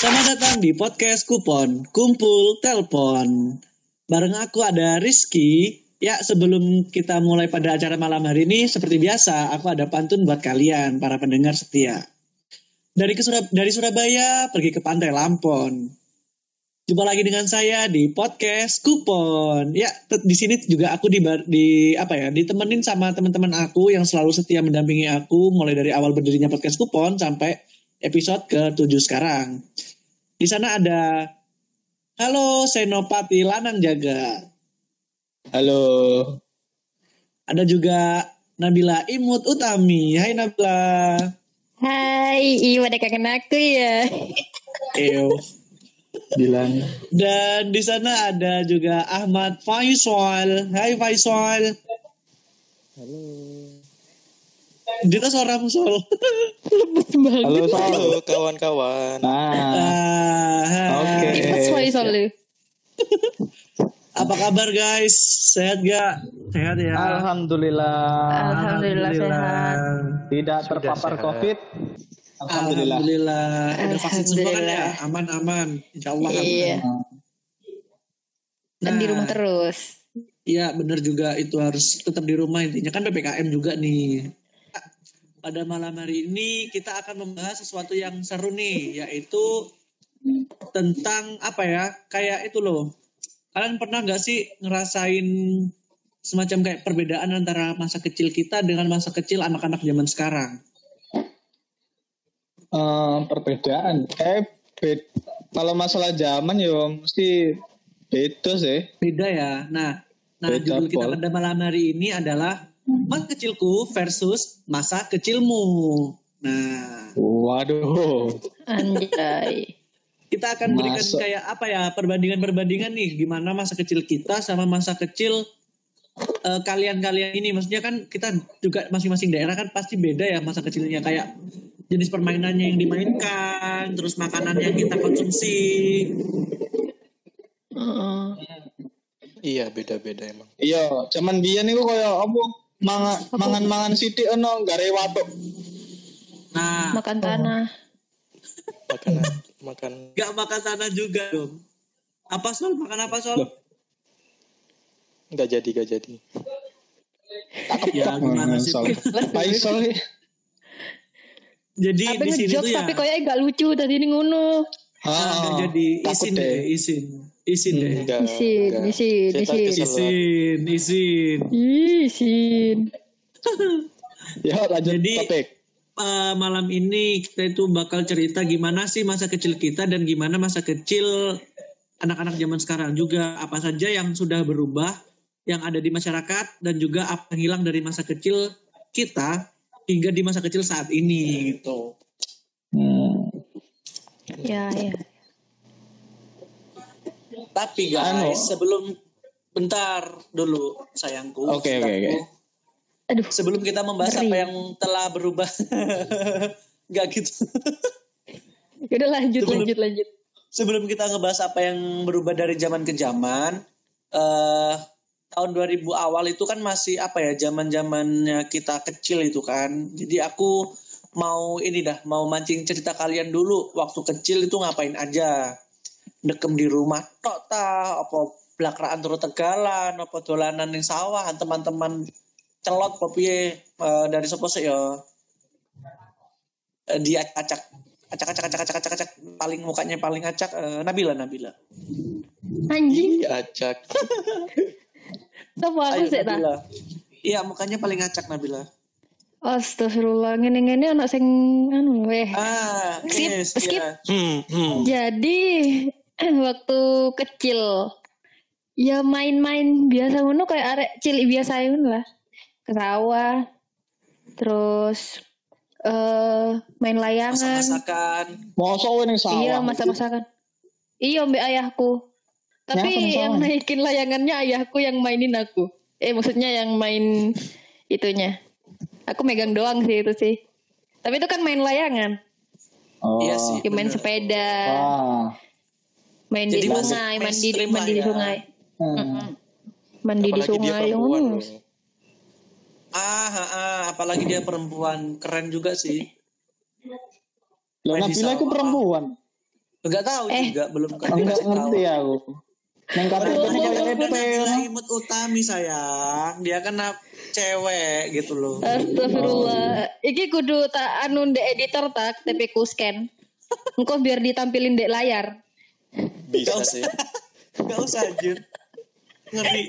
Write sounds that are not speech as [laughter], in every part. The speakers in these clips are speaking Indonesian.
Selamat datang di podcast Kupon Kumpul Telpon. Bareng aku ada Rizky. Ya, sebelum kita mulai pada acara malam hari ini, seperti biasa, aku ada pantun buat kalian, para pendengar setia. Dari, ke Surab- dari Surabaya, pergi ke Pantai Lampon. Jumpa lagi dengan saya di podcast Kupon. Ya, di sini juga aku di, di apa ya, ditemenin sama teman-teman aku yang selalu setia mendampingi aku mulai dari awal berdirinya podcast Kupon sampai episode ke-7 sekarang. Di sana ada Halo Senopati Lanang Jaga. Halo. Ada juga Nabila Imut Utami. Hai Nabila. Hai, iya pada kangen aku ya. Ew. Bilang. Dan di sana ada juga Ahmad Faisal. Hai Faisal. Halo. Dita seorang sol. Lemes banget. Halo, Sol. Halo kawan-kawan. Nah, Ah, Oke. Lu. Apa kabar guys? Sehat gak? Sehat ya. Alhamdulillah. Alhamdulillah sehat. Tidak terpapar sehat. COVID. Alhamdulillah. Alhamdulillah. Udah vaksin semua kan ya? Aman-aman. Insya Allah aman. Iya. Dan di Nah. rumah terus. Iya bener juga itu harus tetap di rumah intinya kan PPKM juga nih. Pada malam hari ini kita akan membahas sesuatu yang seru nih yaitu tentang apa ya kayak itu loh. Kalian pernah nggak sih ngerasain semacam kayak perbedaan antara masa kecil kita dengan masa kecil anak-anak zaman sekarang? Eh, perbedaan. Eh, bed- kalau masalah zaman ya mesti beda sih. Beda ya. Nah, nah Beda, judul kita pada malam hari ini adalah masa kecilku versus masa kecilmu. Nah, Waduh. Anjay. kita akan berikan Masuk. kayak apa ya perbandingan-perbandingan nih gimana masa kecil kita sama masa kecil eh, kalian-kalian ini maksudnya kan kita juga masing-masing daerah kan pasti beda ya masa kecilnya kayak jenis permainannya yang dimainkan terus makanan yang kita konsumsi Heeh. Iya beda-beda emang. Iya, zaman biyen niku kaya apa? Mangan mangan-mangan sithik ono gare watuk. nah Makan tanah. Makanan makan nggak makan tanah juga dong apa sol makan apa sol nggak jadi nggak jadi. ya gimana sih Sol. Faisal nih. jadi Tapi di sini tuh ya tapi kayaknya gak lucu tadi ini ngono. Ah, nggak Ah, jadi takut isin deh. deh isin isin deh Enggak. Isin, enggak. isin, isin. banget. isin isin Ih, Sin. [laughs] Ya lanjut Jadi- topik. Eh, malam ini kita itu bakal cerita gimana sih masa kecil kita dan gimana masa kecil anak-anak zaman sekarang juga apa saja yang sudah berubah yang ada di masyarakat dan juga apa yang hilang dari masa kecil kita hingga di masa kecil saat ini gitu. Hmm. Ya, ya. Tapi guys, Anu. sebelum bentar dulu sayangku. Oke, oke, cintaku. oke. Aduh. Sebelum kita membahas Ngeri. apa yang telah berubah. [laughs] Gak gitu. [laughs] Udah lanjut, Sebelum- lanjut, lanjut. sebelum kita ngebahas apa yang berubah dari zaman ke zaman, eh tahun 2000 awal itu kan masih apa ya zaman zamannya kita kecil itu kan. Jadi aku mau ini dah mau mancing cerita kalian dulu waktu kecil itu ngapain aja. Dekem di rumah tok ta apa belakraan turu tegalan apa dolanan ning sawah teman-teman celot apa piye Eh, dari sapa sih ya Eh, di acak acak acak acak acak acak acak paling mukanya paling acak eh, Nabila Nabila Anjing, Iya, acak. [laughs] apa aku sih ta? Iya mukanya paling acak Nabila Astagfirullah, ngene-ngene anak sing anu weh. ah Skip, yes, skip. iya. Hmm, hmm. Jadi [clears throat] waktu kecil ya main-main biasa ngono kayak arek cilik biasa ngono lah. Ke sawah. Terus eh main layangan. masak-masakan Mosok sawah. Iya, masak-masakan. Iya, mbak ayahku. Tapi nih yang naikin layangannya ayahku yang mainin aku. Eh, maksudnya yang main itunya. Aku megang doang sih itu sih. Tapi itu kan main layangan. Oh. Iya sih. Ya, main bener. sepeda, Wah. Main Jadi sungai, mandi mandi di ya. sungai. Hmm. Mandi di Apalagi dia sungai. perempuan. ah, ah, ah, apalagi dia perempuan keren juga sih Lah Nabila itu perempuan. Enggak tahu Eh. juga, belum kan Enggak tahu. ngerti aku. Neng bener Nabila. Imut Utami sayang. Dia kan na- cewek gitu loh. Astagfirullah. Iki kudu tak anu ndek editor tak TP ku scan. Engkau biar ditampilin dek layar. Bisa Gak sih. Enggak usah anjir. Ngeri.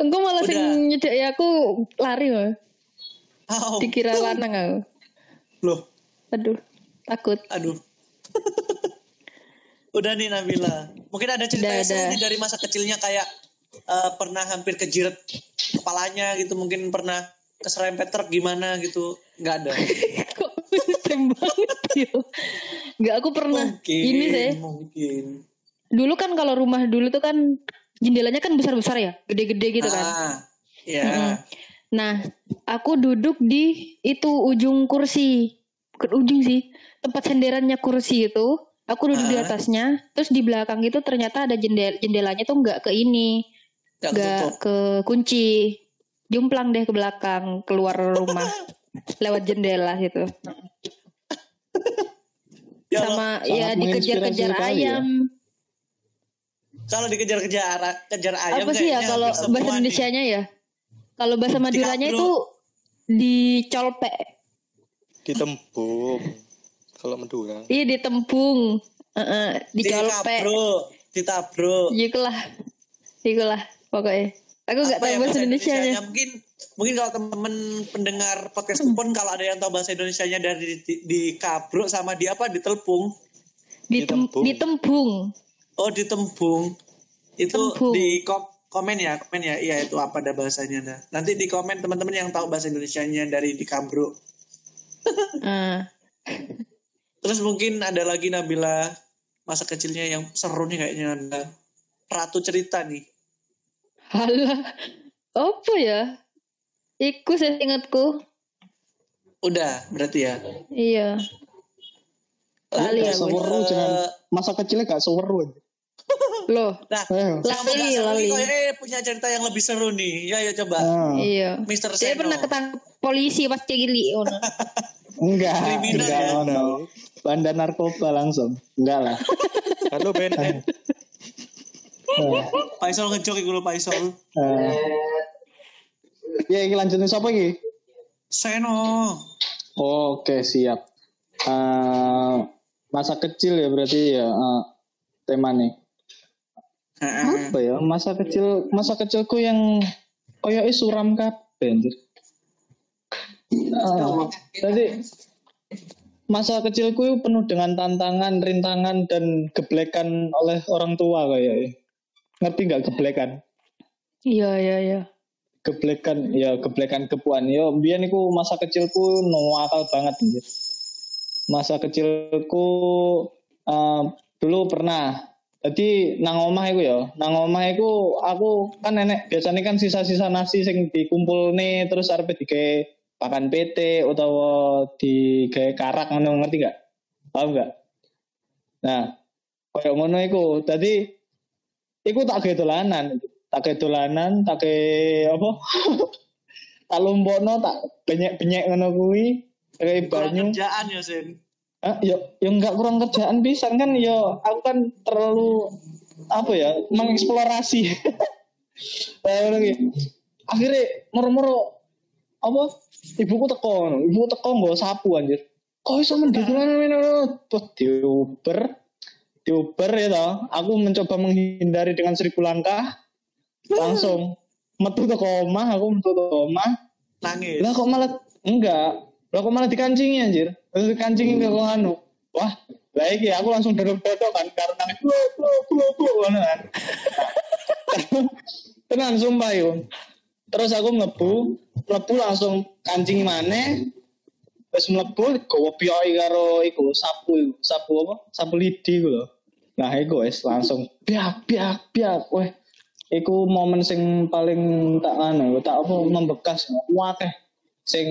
Engkau malah sing nyedek ya aku lari loh. Au. Dikira lanang aku. Loh, Aduh, takut. aduh. [laughs] Udah nih Nabila. Mungkin ada cerita yang nih dari masa kecilnya kayak eh, pernah hampir kejiret kepalanya gitu. Mungkin pernah keserempet truk gimana gitu. Nggak ada. [laughs] Kok banget ya. [laughs] Enggak aku pernah Mungkin. ini sih. Mungkin. Dulu kan kalau rumah dulu tuh kan jendelanya kan besar-besar ya, gede-gede gitu kan. Ah, ya. Mm-mm. Nah, aku duduk di itu ujung kursi. Bukan ujung sih, tempat senderannya kursi itu. Aku duduk di Ah. atasnya, terus di belakang itu ternyata ada jendel jendelanya tuh nggak ke ini, Nggak ke kunci. Jumplang deh ke belakang, keluar rumah [laughs] lewat jendela gitu. Ya Allah, Sama ya dikejar-kejar ya. ayam. kalau dikejar-kejar kejar ayam Apa sih ya kalau bahasa. Indonesianya ya? Kalau bahasa Maduranya itu dicolpek. Ditembung. Kalau Madura. Iya ditempung, Heeh, dicolpek. Ditabro, ditabro. Ikulah, ikulah pokoknya. Aku nggak tahu ya bahasa Indonesia nya. Indonesianya? Mungkin mungkin kalau teman-teman pendengar podcast kupon kalau ada yang tahu bahasa Indonesianya dari di, di kabro sama di apa ditelpung. Ditem, Ditempung. ditempung. Oh, ditembung. Itu Tembung. di kom- komen ya, komen ya. Iya, itu apa ada bahasanya dah. Nanti di komen teman-teman yang tahu bahasa Indonesianya dari di kabro. [laughs] Ah, Terus mungkin ada lagi Nabila masa kecilnya yang seru nih kayaknya ada ratu cerita nih. halah, apa ya? Iku saya ingatku. Udah, berarti ya. Iya. Lali Gak aku. seweru Eh, jangan masa kecilnya gak seweru. Loh, Nah, yang Lali, lali. eh, punya cerita yang lebih seru nih. Ya, ya coba. Ah, iya. Mister Saya Seno. pernah ketangkep polisi pas. Oh, no. [laughs] enggak, Kriminal enggak ya? ono. Banda narkoba langsung. Enggak lah. [laughs] Halo. Ah, Paisol ngejok iku lho Paisol. ah. Ya, ini lanjutin siapa iki? Seno. Oke, siap. Eh, masa kecil ya berarti ya eh, temanya. Heeh. Apa ya? Masa kecil masa kecilku yang koyoke suram kabeh anjir. Ah, Tadi masa kecilku penuh dengan tantangan, rintangan dan geblekan oleh orang tua kayaknya. Ngerti nggak geblekan? Iya, iya, iya. Geblekan ya geblekan kepuan. Yo biyen iku masa kecilku nuwakal banget anjir. Masa kecilku eh, dulu pernah jadi nang omah iku ya, nang omah iku aku kan nenek biasanya kan sisa-sisa nasi sing dikumpul nih terus arep digawe pakan PT utawa digawe karak ngono ngerti gak? Paham gak? Nah, koyo ngono iku. Dadi iku tak gawe [laughs] tak dolanan, tak apa? tak lumpukno, tak benyek-benyek ngono kuwi, kayak banyu. kerjaan ya, Sen. Ah, yo, yo nggak kurang kerjaan bisa kan yo aku kan terlalu apa ya mengeksplorasi. [laughs] Akhirnya moro-moro apa? Ibuku teko ibu teko nggak sapu anjir. Kok iso mendhi mana tuh diuber diuber ya toh. Aku mencoba menghindari dengan seribu langkah langsung metu teko omah aku metu teko omah Nangis. lah kok malah enggak. Lah kok malah dikancingi anjir? Terus dikancingi ke kok anu. Wah iki aku langsung dodok-dodok kan karena kan. [laughs] Tenan sumpah yo terus aku mlebu mlebu langsung kancing maneh. Wis mlebu gowo piyoi karo iku sapu iku. Sapu apa? Sapu lidi iku lho. Nah iku wis langsung biak biak biak. Weh iku momen sing paling tak anu tak apa membekas wakeh. Sing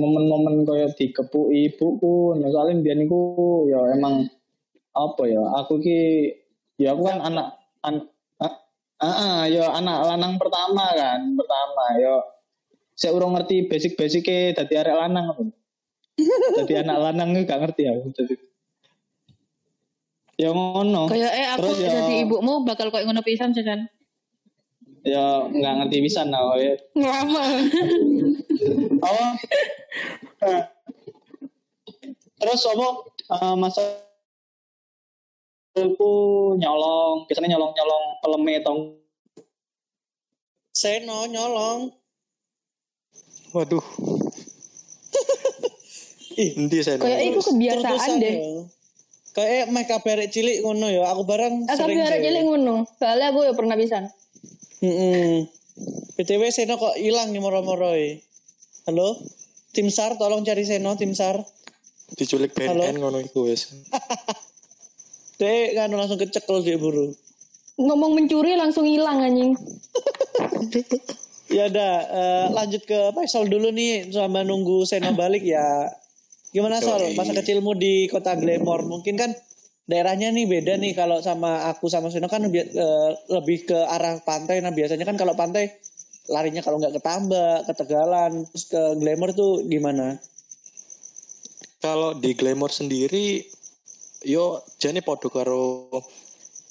momen-momen kaya dikepuki ibuku nah soalnya biyen iku ya emang apa ya aku ki ya aku kan anak an, ah, ah, ya anak lanang pertama kan pertama ya. Saya urung ngerti basic basicnya dari arek lanang apa dadi anak lanang itu gak ngerti aku dadi Ya ngono. Kayak eh aku Terus ya- jadi ibumu bakal kayak ngono pisan Chan. Ya nggak ngerti bisa nah. ya. Ngapa? apa Eh. terus apa eh, masa aku nyolong biasanya nyolong nyolong peleme tong Seno nyolong. Waduh. Ih, Endi saya Kayak iku kebiasaan deh. ya. Kayak mek kabarek cilik ngono ya. Aku bareng Aku sering sih. jadi ngono. Soalnya aku ya pernah pisan. Heeh. PTW Seno kok hilang nih moro-moro e. Halo? Tim SAR tolong cari Seno tim SAR. diculik Halo? BNN ngono iku wis. [laughs] Dek kan langsung kecekel dia buru. Ngomong mencuri langsung hilang anjing. [laughs] Ya udah eh, lanjut ke Faisal dulu nih sama nunggu Seno balik ya. Gimana Sol? Masa kecilmu di kota Glamour mungkin kan daerahnya nih beda nih kalau sama aku sama Seno kan lebih, eh, lebih ke arah pantai. Nah biasanya kan kalau pantai larinya kalau nggak ke Tambak, ke Tegalan, terus ke Glamour tuh gimana? Kalau di Glamour sendiri yo jane padha karo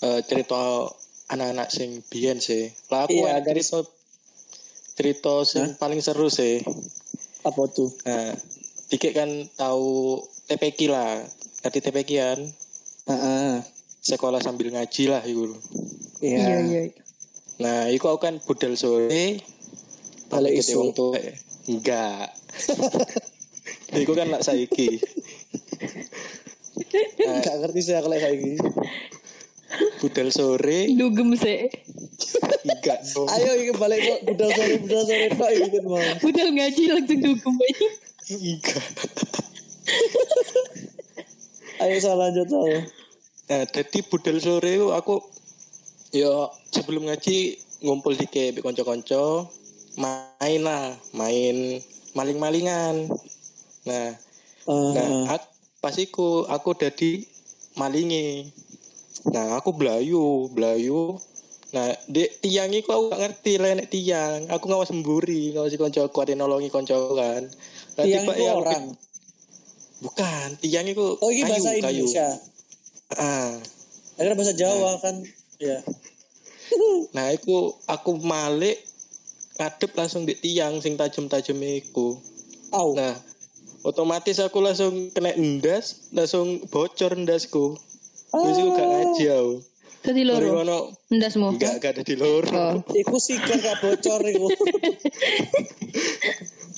eh, cerita anak-anak sing biyen sih. Lah aku Iya, enak garis- cerita cerita sing paling seru sih. Apa tuh? Nah, Dikit kan tahu TPQ lah. Ngerti TPQ kan? Heeh. Sekolah sambil ngaji lah itu. Iya. iya. Nah, iku aku kan budal sore Balik isu. wong tuwa. Enggak. [laughs] iku kan lak saiki. [laughs] Gak ngerti sih kalau gini. Budal sore Dugem sih. enggak dong. [laughs] Ayo iki balik kok budal sore budal sore tok iki kan mau. Udah ngaji langsung dugem. Enggak. Ayo salah lanjut Sol. Nah, jadi budal sore itu aku ya sebelum ngaji ngumpul di kayak konco-konco main lah, main maling-malingan. Nah, Eh, nah ak- pas iku aku dadi malingi. Nah, aku belayu, belayu. Nah, di tiang iku aku gak ngerti lah nek tiang. Aku ngawas mburi, ngawasi konco aku ada nolongi konco kan. Nah, tiang tiba itu ya aku- orang. Bukan, tiang iku Oh ini kayu, bahasa kayu. Indonesia. Ah. Akhirnya bahasa Jawa kan. Ya. [laughs] Nah, iku aku malik ngadep langsung di tiang sing tajem-tajem iku. Au. Nah, otomatis aku langsung kena endas, langsung bocor endasku. Wis iku gak ngaji aku. Loro. ngono Ndasmu. enggak gak ada di loro. Oh. Iku sikir gak bocor iku. [laughs]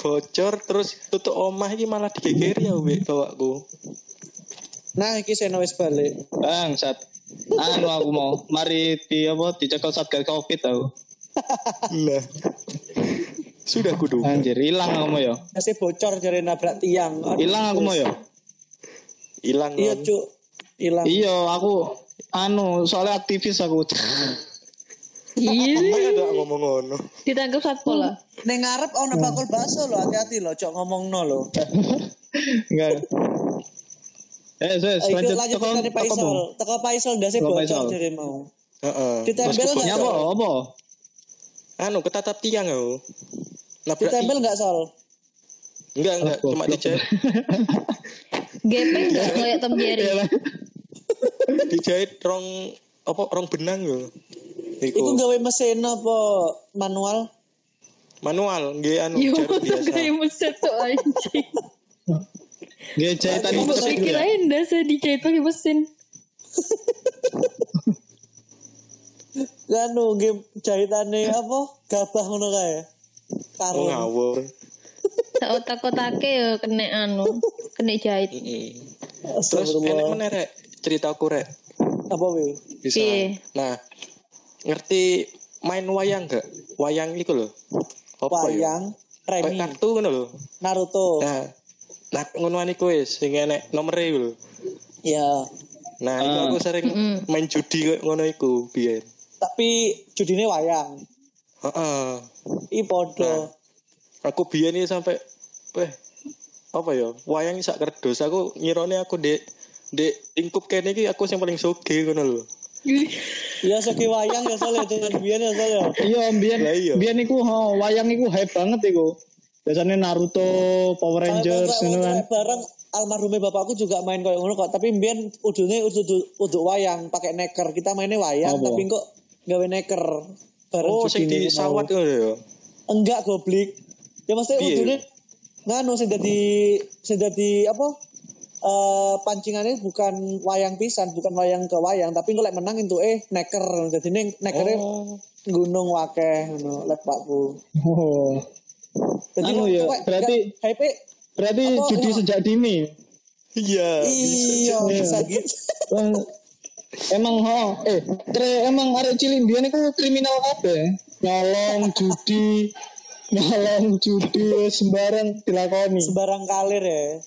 Bocor terus tutup omah iki malah digegeri ya wek bawakku. Nah, iki Seno wis balik. bang saat anu aku mau mari di apa dicekel satgas covid tau Nah. Sudah kudu. anjir hilang aku mau ya Masih bocor jadi nabrak tiang. Hilang aku mau ya Hilang Iya, kan. Cuk. Hilang. iya aku anu soalnya aktivis aku Iya. Ada ngomong ngono. Ditangkap satpol lah. Ning ngarep ono bakul bakso lo, hati-hati lo, cok ngomongno lo. enggak eh saya lanjut lanjut teko teko. Bang. Teko Faisal ndase Teko bocor jadi mau. Heeh. Ditempel Terus nggak nyapa Sol? apa Anu ketatap tiang aku. Nabrak Ditempel nggak Sol? Enggak, enggak, cuma dijahit. Gepeng gak kayak Tom Jerry. [laughs] dijahit rong apa rong benang yo. Iku Iku gawe mesin apa manual? manual nggih anu Yo, jarum biasa. [laughs] kayak mesin tuh anjing. Gak jahitan mesin sih Pikir ya. ndasnya dijahit pakai mesin. [laughs] Anu game jahitane apa? Gabah ngono kae. Oh Karung. ngawur. [laughs] Otak-otaknya ya kena anu, kena jahit. Heeh. Terus enek meneh rek ceritaku rek. Apa Wil? Bisa. Nah, ngerti main wayang gak? Wayang iku lho. Apa ya? Wayang, Kayak Remi, kartu ngono lho. Naruto. Nah, nah ngono iku wis sing enek nomere lho. Ya. Nah, iku Ah. aku sering Mm-mm. main judi ngono iku biyen. Tapi judine wayang. Heeh. I podo. Aku biyen iki sampai weh apa ya? Wayang sak kerdos aku ngirone aku dek dek lingkup kene iki aku yang paling soge ngono lho. Ya segi wayang ya soalnya dengan biyen ya soalnya. Iya, biyen iya. biyen iku ha, wayang iku hype banget iku. Biasanya Naruto, Power Rangers ngono kan. bareng almarhumnya bapakku juga main kayak ngono kok, tapi mbien udune udu udu wayang pakai neker. Kita mainnya wayang Apa? tapi kok gawe neker bareng Oh, sing judine di sawat itu ya. Enggak goblik. Ya maksudnya udune nganu sing dadi sing dadi apa? Eh pancingannya bukan wayang pisan, bukan wayang ke wayang, tapi lek menang itu eh neker. Jadi ning nekere Oh. gunung wakeh ngono lek pakku. Oh. Jadi Anu ya, berarti- hype Berarti Apa, judi iya. sejak dini. Iya. iya bisa gitu. Emang ho, eh, kre, emang arek cilik mbiyen iku kriminal kabeh. Nyolong judi, nyolong judi sembarang dilakoni. Sembarang kalir ya.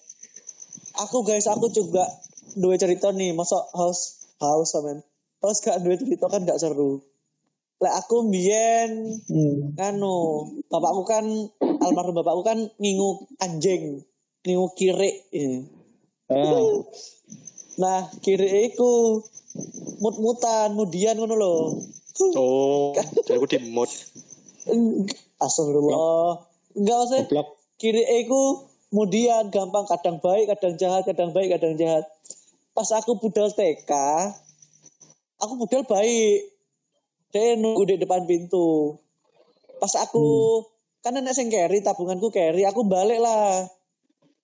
Aku guys, aku juga dua cerita nih, masa house house men. House gak dua cerita kan gak seru. Lek aku mbien Hmm. nganu, bapakku kan almarhum bapakku kan ngingu anjing, ngingu kiri. ya. Ah. Nah, kiri iku mut-mutan, mudian ngono lho. Oh, [laughs] aku di mod. Astagfirullah. Enggak usah. Kiri iku kemudian gampang kadang baik, kadang jahat, kadang baik, kadang jahat. Pas aku budal TK, aku budal baik. Dia nunggu di depan pintu. Pas aku kan nenek sing carry, tabunganku carry, aku balik lah.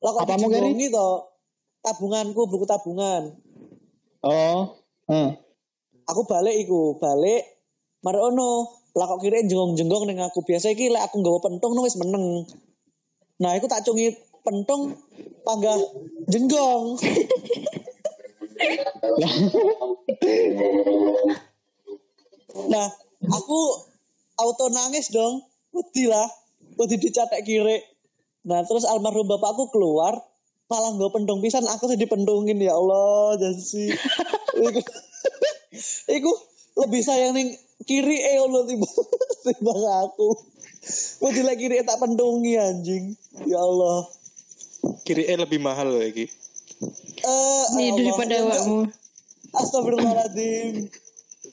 Lah kok Apamu carry? dijembongi toh? Tabunganku, buku tabungan. Oh. Ah. aku balik iku balik marono lah kok kira jenggong-jenggong ning aku biasa iki lek aku nggawa pentung no wis meneng nah iku tak cungi pentung panggah jenggong. Nah aku auto nangis dong. Wedi lah. Wedi dicatek kiri. Nah terus almarhum bapakku keluar malah nggawa pentung pisan aku sedih pentungin ya Allah jasi iku, iku lebih sayang ning kiri eh Allah timbang timbang aku. Wedi lek kiri tak pentungi anjing. Ya Allah Kiri E lebih mahal loh iki. eh Ini Allah. daripada awakmu. Astagfirullahaladzim.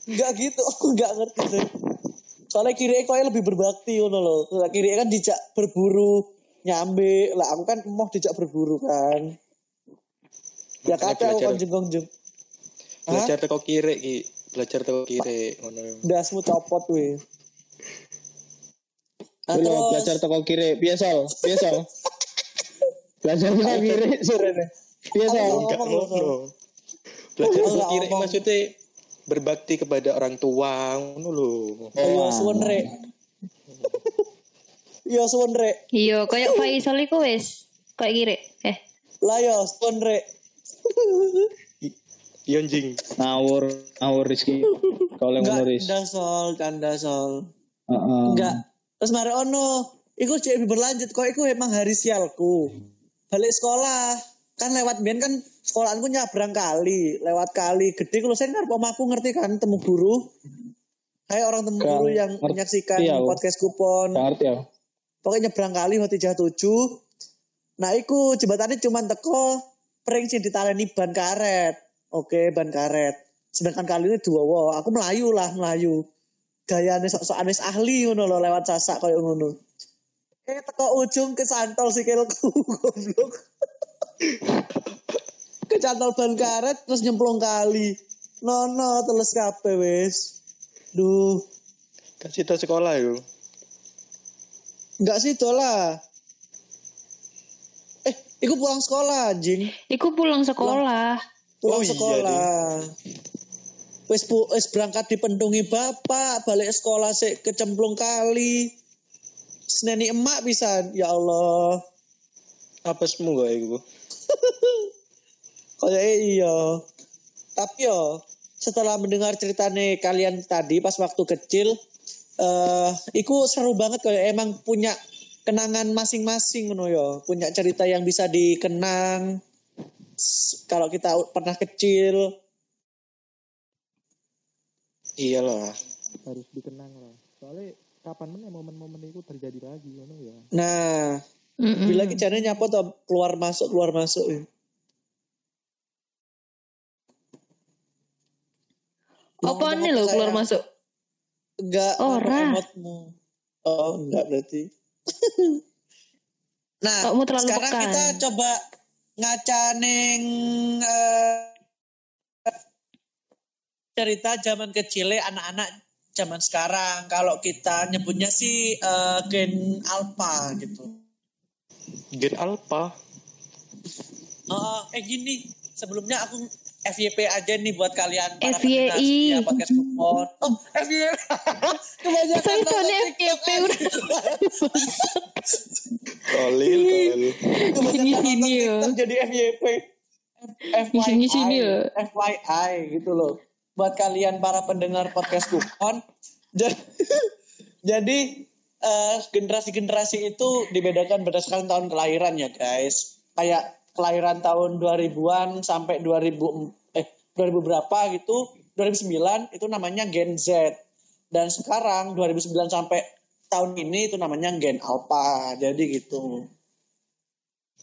Enggak gitu, [laughs] aku enggak ngerti sih. Soalnya kiri kok lebih berbakti ngono loh. Lah kiri kan dijak berburu nyambe. Lah aku kan mau dijak berburu kan. Ya kata aku belajar- kan jenggong-jeng. Belajar teko kiri ki. Belajar teko kiri ngono. Dasmu copot weh. Dulu terus- belajar toko kiri, biasa, biasa. [laughs] belajar toko kiri surene. Biasa. Ngomong, ngono. Belajar Enggak kiri maksudnya berbakti kepada orang tua ngono lho. Iya suwun rek. Iya suwun rek. Iya, kayak Faisal iku wis kayak kiri. Eh, Lah yo suwun rek. Iya anjing. Ngawur, ngawur Rizky. Kalau yang Enggak, nulis. canda sol, canda sol. Heeh. Enggak. Terus mari ono, iku cek berlanjut kok iku emang hari sialku. Balik sekolah, kan lewat biyen kan sekolahanku nyabrang kali, lewat kali gede kalau saya ngarep omaku ngerti kan temu guru. Hai orang temu guru yang ngerti menyaksikan aku. podcast kupon. Ngerti ya. Pokoknya nyebrang kali hoti tujuh. Nah, iku jembatannya cuma teko pring sing ditaleni ban karet. Oke, ban karet. Sedangkan kali ini dua wo. Aku melayu lah, melayu. Gayane sok-sok anis ahli ngono lewat sasak koyo ngono. Eh teko ujung kesantol sikilku [laughs] goblok. Kecantol ban karet terus nyemplung kali. Nono teles kabeh wis. Duh, Kasih tau sekolah yo. enggak sih lah. Eh, iku pulang sekolah anjing. iku pulang sekolah. pulang Oh iya, sekolah. Wis pu- wis berangkat dipentungi bapak, balik sekolah sik kecemplung kali. Seneni emak pisan, ya Allah. Apa semua gak iku? [laughs] Kayak iya. Tapi yo setelah mendengar ceritane kalian tadi pas waktu kecil eh iku seru banget kayak emang punya kenangan masing-masing ngono yo, punya cerita yang bisa dikenang kalau kita pernah kecil. Iyalah. Harus dikenang lah. Soalnya kapan mana momen-momen itu terjadi lagi ya. Nah, Mm-mm. bila kejadian nyapa tuh keluar masuk keluar masuk. ya. Apa nih lo keluar masuk? Enggak, Ora. ngomong emotmu. Oh, enggak berarti. [laughs] nah, Kamu terlalu sekarang pekan. kita coba ngaca ning eh, cerita zaman kecilnya anak-anak zaman sekarang. Kalau kita nyebutnya sih eh, gen alpha gitu. Gen alpha. Eh, eh gini, sebelumnya aku FYP aja nih buat kalian para FYI. pendengar setia podcast kupon. Oh, FYP. [laughs] Kebanyakan Saya TikTok FYP udah. Tolil. Kebanyakan ya. TikTok jadi FYP. Di sini, sini ya. FYI gitu loh. Buat kalian para pendengar podcast kupon. [laughs] Jadi, eh, generasi-generasi itu dibedakan berdasarkan tahun kelahiran ya guys. Kayak kelahiran tahun 2000-an sampai 2000 eh 2000 berapa gitu. 2009 itu namanya Gen Z. Dan sekarang 2009 sampai tahun ini itu namanya Gen Alpha. Jadi gitu.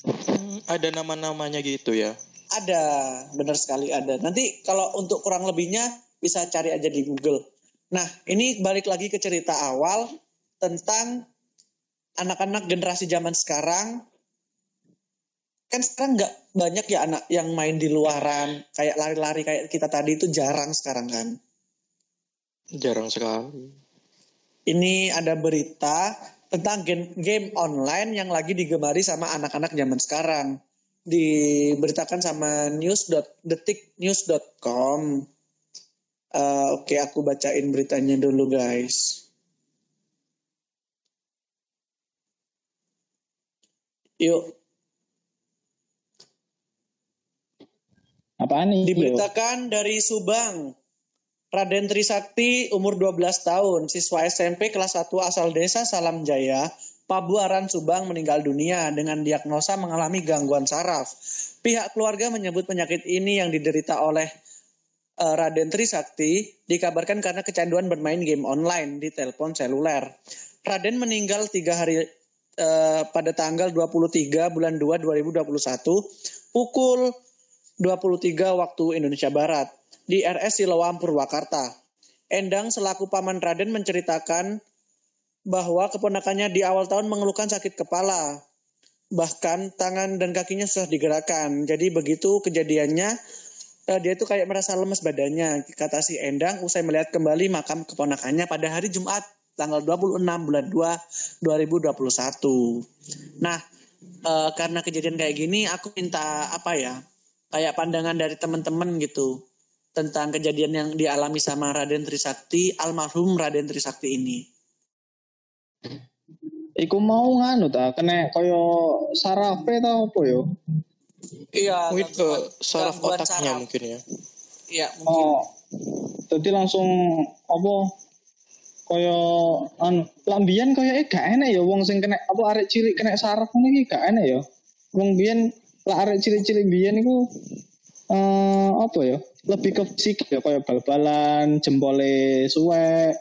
Hmm, ada nama-namanya gitu ya. Ada, benar sekali ada. Nanti kalau untuk kurang lebihnya bisa cari aja di Google. Nah, ini balik lagi ke cerita awal tentang anak-anak generasi zaman sekarang. Kan sekarang nggak banyak ya anak yang main di luaran, kayak lari-lari kayak kita tadi itu jarang sekarang kan. Jarang sekali. Ini ada berita tentang game, game online yang lagi digemari sama anak-anak zaman sekarang. Diberitakan sama news.detiknews.com. Eh, Oke, aku bacain beritanya dulu guys. Yuk, Apaan nih? Diberitakan dari Subang. Raden Trisakti umur 12 tahun, siswa SMP kelas 1 asal desa Salam Jaya, Pabuaran Subang meninggal dunia dengan diagnosa mengalami gangguan saraf. Pihak keluarga menyebut penyakit ini yang diderita oleh eh, Raden Trisakti dikabarkan karena kecanduan bermain game online di telepon seluler. Raden meninggal tiga hari eh, pada tanggal 23 bulan 2 2021 pukul 23 waktu Indonesia Barat di RS Siloam Purwakarta. Endang selaku paman Raden menceritakan bahwa keponakannya di awal tahun mengeluhkan sakit kepala. Bahkan tangan dan kakinya susah digerakkan. Jadi begitu kejadiannya eh, dia itu kayak merasa lemes badannya. Kata si Endang usai melihat kembali makam keponakannya pada hari Jumat tanggal 26 bulan 2 2021. Nah, eh, karena kejadian kayak gini aku minta apa ya? kayak pandangan dari teman-teman gitu tentang kejadian yang dialami sama Raden Trisakti, almarhum Raden Trisakti ini. Iku mau nganu ta, kena koyo sarafe ta apa yo? Iya, Mungkin ke saraf otaknya saraf. mungkin ya. Iya, mungkin. Oh. Jadi langsung apa koyo anu lambian koyo eh gak enak ya wong sing kena apa arek cilik kena saraf ngono iki gak enak ya. Wong biyen lah arek cilik-cilik biyen iku eh apa ya? Lebih ke fisik ya koyo bal-balan, jempole suwek.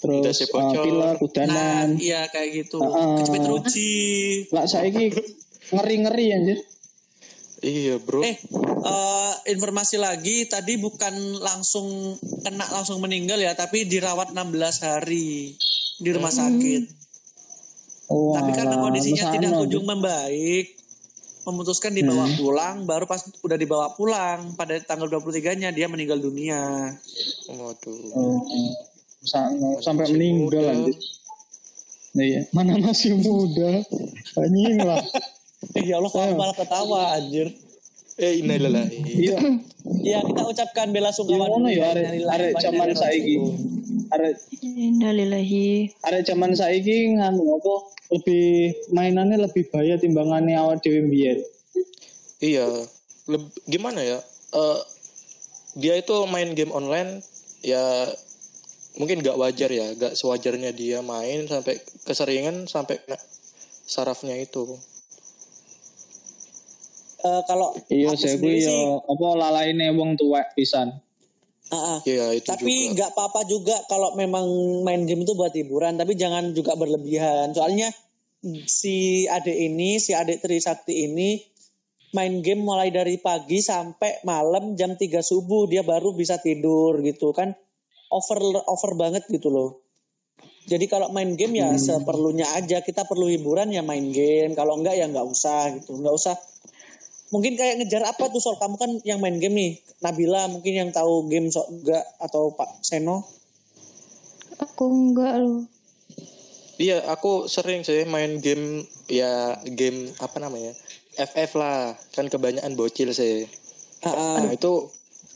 Terus bocor. pilar, Nah, kudanan. iya kayak gitu. Heeh. Kecepit ruji. Lah saiki ngeri-ngeri anjir. Iya bro. Eh, eh, informasi lagi tadi bukan langsung kena langsung meninggal ya, tapi dirawat 16 hari di rumah sakit. Oh, Tapi karena kondisinya tidak kunjung membaik, memutuskan dibawa Hmm. pulang, baru pas udah dibawa pulang pada tanggal 23-nya dia meninggal dunia. Waduh. Oh, Sa- sampai masih meninggal muda. anjir. Nah, iya. Mana masih muda? Anjing lah. Eh ya Allah, kamu malah ketawa anjir. Eh innalillahi. Iya, Ya kita ucapkan bela iya sungkawa dulu ya arek Innalillahi arek wa zaman saiki. Arek Innalillahi. arek zaman saiki nganu apa lebih mainannya lebih bahaya timbangannya awal dhewe mbiyen. Iya. Leb- gimana ya? Eh dia itu main game online ya mungkin gak wajar ya, gak sewajarnya dia main sampai keseringan sampai kena sarafnya itu. Eh, kalau Iya, saya sih, ya apa lalaine wong tuwek pisan. ah, ah. Iya itu tapi nggak apa-apa juga kalau memang main game itu buat hiburan, tapi jangan juga berlebihan. Soalnya si adik ini, si adik Trisakti ini main game mulai dari pagi sampai malam jam 3 subuh dia baru bisa tidur gitu kan. Over over banget gitu loh. Jadi kalau main game ya seperlunya aja. Kita perlu hiburan ya main game. Kalau enggak ya enggak usah gitu. Enggak usah mungkin kayak ngejar apa tuh soal kamu kan yang main game nih Nabila mungkin yang tahu game sok juga atau Pak Seno Aku enggak loh. Iya, aku sering sih main game ya game apa namanya? FF lah. Kan kebanyakan bocil sih. Ah, ah. Nah, itu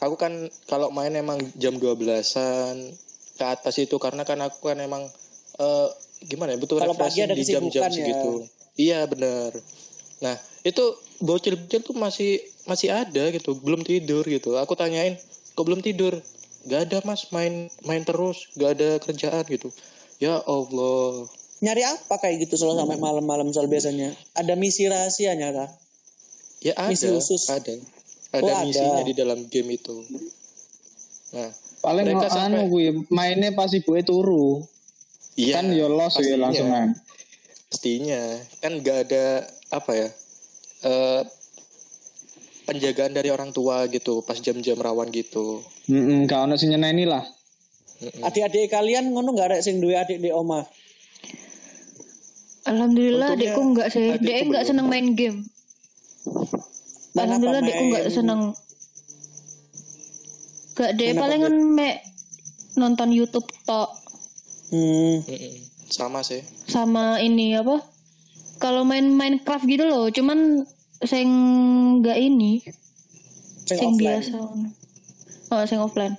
aku kan kalau main emang jam 12-an ke atas itu karena kan aku kan emang eh gimana ya butuh Kalau pagi refreshing ada di jam-jam ya. segitu. Iya, benar. Nah, itu bocil-bocil tuh masih masih ada gitu, belum tidur gitu. Aku tanyain, "Kok belum tidur?" Gak ada mas main main terus gak ada kerjaan gitu ya Allah nyari apa kayak gitu soal sampai malam-malam soal biasanya ada misi rahasianya kah Ya ada, Misi khusus. ada. Ada Oh, ada. misinya di dalam game itu. Nah, Paling Mereka anu sampai- kuwi mainnya pas ibuke turu. iya. kan yo los ya pastinya. langsungan. Pastinya. Kan gak ada apa ya? eh penjagaan dari orang tua gitu pas jam-jam rawan gitu. Heeh, gak ono sing nyeneni lah. Mm-mm. adik-adik kalian ngono nggak ada sing duwe adik di oma Alhamdulillah Untungnya adikku enggak sih. Dia enggak seneng main game. Main Alhamdulillah enggak Main- seneng. Gak apa, palingan me nonton YouTube tok hmm. Sama sih. sama ini apa? Kalau main Minecraft gitu loh, cuman sing enggak ini, sing sing offline biasa. Oh, sing offline.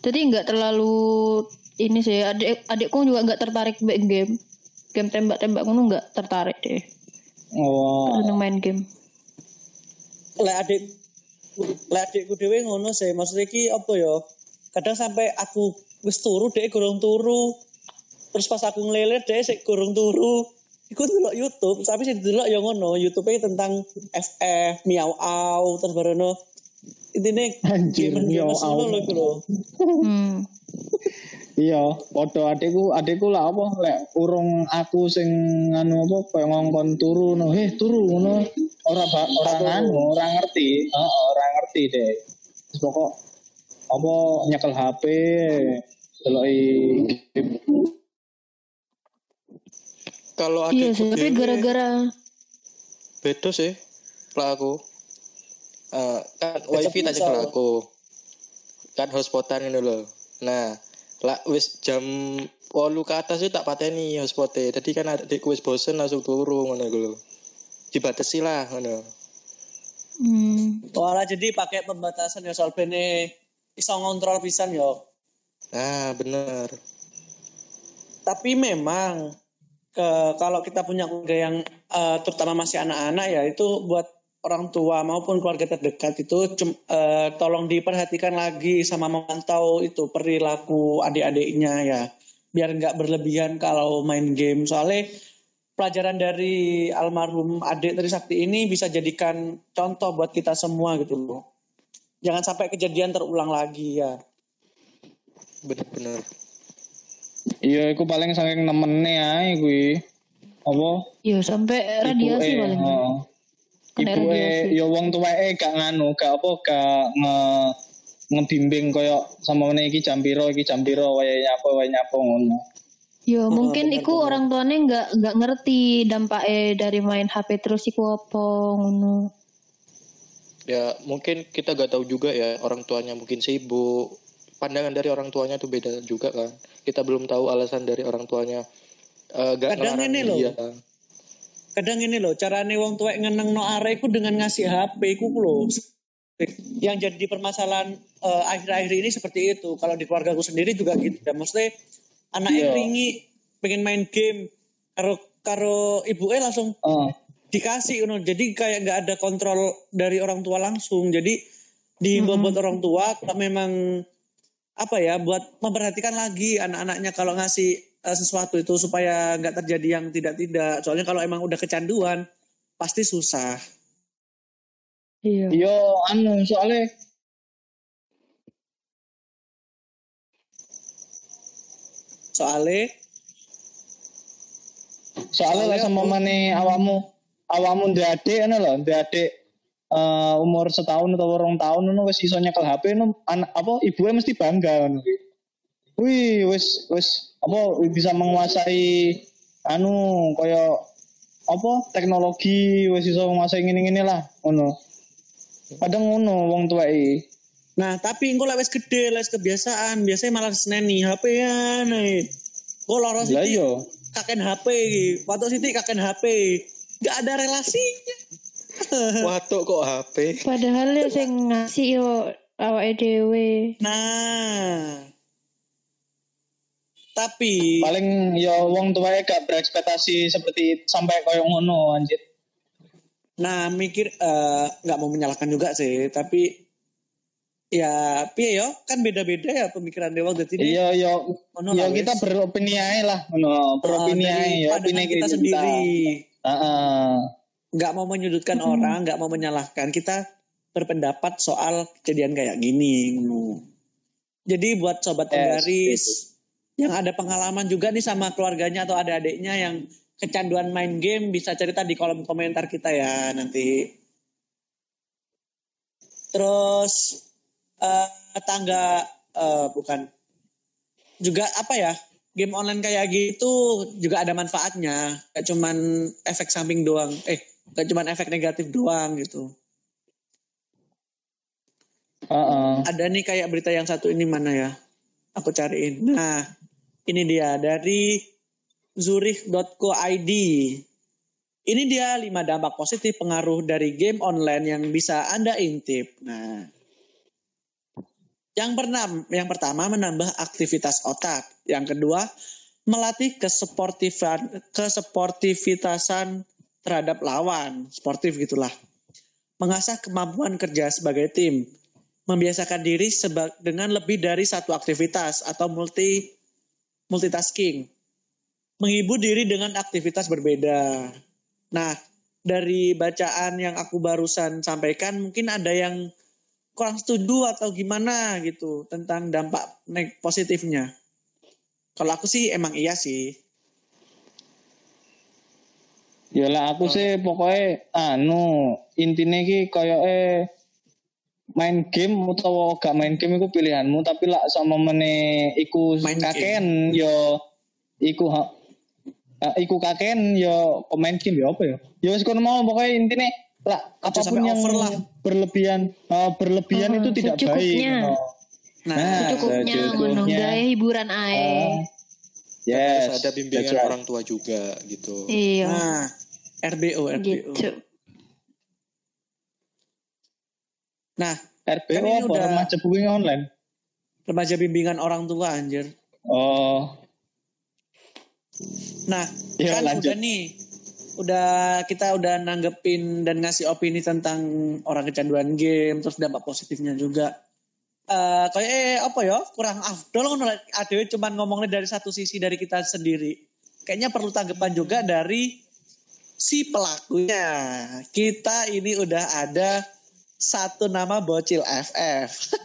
Jadi enggak terlalu ini sih. Adik adikku juga enggak tertarik main game. Game tembak-tembak ngono enggak tertarik deh. Oh. Seneng main game. Lek adik lek adikku dhewe ngono sih maksudnya ki apa ya kadang sampai aku wis turu dhek gorong turu terus pas aku ngelilir dhek sik gorong turu iku delok YouTube tapi sing delok ya ngono YouTube tentang FF miau au terus barono intine Anjir, miau au. ngono lho iku lho Hmm. Iya, padha adekku, adekku lah apa lek urung aku sing anu apa koyo ngongkon turu no, "Heh, turu ngono." Ora ba- ora nganu, ora ngerti. Heeh, ora ngerti deh. Terus pokok apa nyekel HP deloki Kalau Iya adikku sih, tapi gara-gara beda sih pelaku. Eh, kan wifi tak bisa. cekel aku. Kan hotspotan ini loh. Nah, lah wis jam 8 ke atas itu tak pateni hotspotnya. Jadi kan adikku wis bosen langsung turu ngono iku lho. Dibatasi lah ngono. hmm, Walah jadi pakai pembatasan ya soal bene iso ngontrol pisan yo Nah, bener. tapi memang ke kalau kita punya keluarga yang eh, terutama masih anak-anak ya itu buat orang tua maupun keluarga terdekat itu eh, tolong diperhatikan lagi sama memantau itu perilaku adik-adiknya ya biar nggak berlebihan kalau main game soalnya pelajaran dari almarhum adik Trisakti ini bisa jadikan contoh buat kita semua gitu loh jangan sampai kejadian terulang lagi ya Bener-bener. Iya, iku paling saking nemene ae kuwi. Apa? ya sampai radiasi paling. Ibuke radiasi. ya wong tuweke gak nganu, gak apa gak nge ngebimbing koyo sama meneh iki jam piro iki jam piro wayahe apa wayahe apa ngono. Ya mungkin benar, iku orang tuanya nggak nggak ngerti dampaknya dari main HP terus iku apa ngono. Ya mungkin kita gak tahu juga ya orang tuanya mungkin sibuk. Pandangan dari orang tuanya tuh beda juga kan. Kita belum tahu alasan dari orang tuanya. Eh, gak Kadang ini loh. Kadang ini loh carane wong tuwek ngeneng no areku dengan ngasih HP ku loh yang jadi permasalahan eh, akhir-akhir ini seperti itu kalau di keluargaku sendiri juga gitu dan maksudnya anaknya Iya. ringi pengen main game karo karo ibu langsung Heeh. dikasih you know. jadi kayak nggak ada kontrol dari orang tua langsung jadi dihimbau buat orang tua kalau memang apa ya buat memperhatikan lagi anak-anaknya kalau ngasih eh, sesuatu itu supaya nggak terjadi yang tidak-tidak soalnya kalau emang udah kecanduan pasti susah Iya. Yo anu soalnya soalnya soalnya lah sama mana awakmu awakmu ndek adik ngono lho, ndek adik eh, umur setahun atau orang tahun ngono wis iso nyekel HP anak apa ibunya mesti bangga kuwi. Wih, wis wis apa bisa menguasai anu kaya apa teknologi wis iso nguasai ngene-ngene lah ngono. Kadang ngono wong tuwek Nah, tapi engko lek wis gede, lek wis kebiasaan, biasanya malah seneni HP-an ae. Kok loro Lah sithik iya. kaken HP iki, waktu sithik kaken HP. Gak ada relasinya. [laughs] Watuk kok HP. Padahal ya sing ngasih yo awake dhewe. Nah. Tapi Paling ya wong tuwek gak berekspektasi seperti sampai koyo ngono anjir. nah mikir eh, nggak mau menyalahkan juga sih, tapi ya piye yo kan beda-beda ya pemikiran dewa jadi Iya ya ngono ya lah, kita beropini ae lah ngono, beropini Eh, ae dari ya opini kita kita sendiri. Heeh. nggak mau menyudutkan orang, nggak mau menyalahkan. Kita berpendapat soal kejadian kayak gini. Jadi buat sobat Yes, penggaris yang ada pengalaman juga nih sama keluarganya atau adik-adiknya yang kecanduan main game bisa cerita di kolom komentar kita ya nanti. Terus eh, tangga eh, bukan. Juga apa ya game online kayak gitu juga ada manfaatnya. Gak cuman efek samping doang eh gak cuman efek negatif doang gitu. Heeh. ada nih kayak berita yang satu ini mana ya? Aku cariin. Nah ini dia dari zurich.co.id ini dia lima dampak positif pengaruh dari game online yang bisa anda intip. Nah yang pernah yang pertama menambah aktivitas otak. Yang kedua melatih kesportifan kesportivitasan terhadap lawan. Sportif gitulah. Mengasah kemampuan kerja sebagai tim. Membiasakan diri dengan lebih dari satu aktivitas atau multi multitasking. Menghibur diri dengan aktivitas berbeda. Nah, dari bacaan yang aku barusan sampaikan mungkin ada yang kurang setuju atau gimana gitu tentang dampak positifnya. Kalau aku sih emang iya sih. Ya lah aku sih pokoknya anu intine iki koyoke main game utawa gak main game iku pilihanmu tapi lah sama mene iku Main kaken yo iku ha, ah, iku kaken yo pemain game yo apa ya yo wis kono mau pokoknya intine lah apa pun sampai yang over lah. berlebihan ah, berlebihan Ah, itu tidak baik secukupnya. ngono. Nah, Secukupnya hiburan ae. Ah, yes Harus ada bimbingan right. orang tua juga gitu. Iya. nah RBO RBO. Gitu. Nah, Kan ini apa udah- remaja booking online remaja bimbingan orang tua anjir. oh Nah, Ya, kan lanjut. udah nih, udah kita udah nanggepin dan ngasih opini tentang orang kecanduan game, terus dampak positifnya juga. Eh kayak eh, apa ya kurang afdol ngono adewe cuman ngomongnya dari satu sisi dari kita sendiri. Kayaknya perlu tanggapan juga dari si pelakunya. Kita ini udah ada satu nama bocil FF.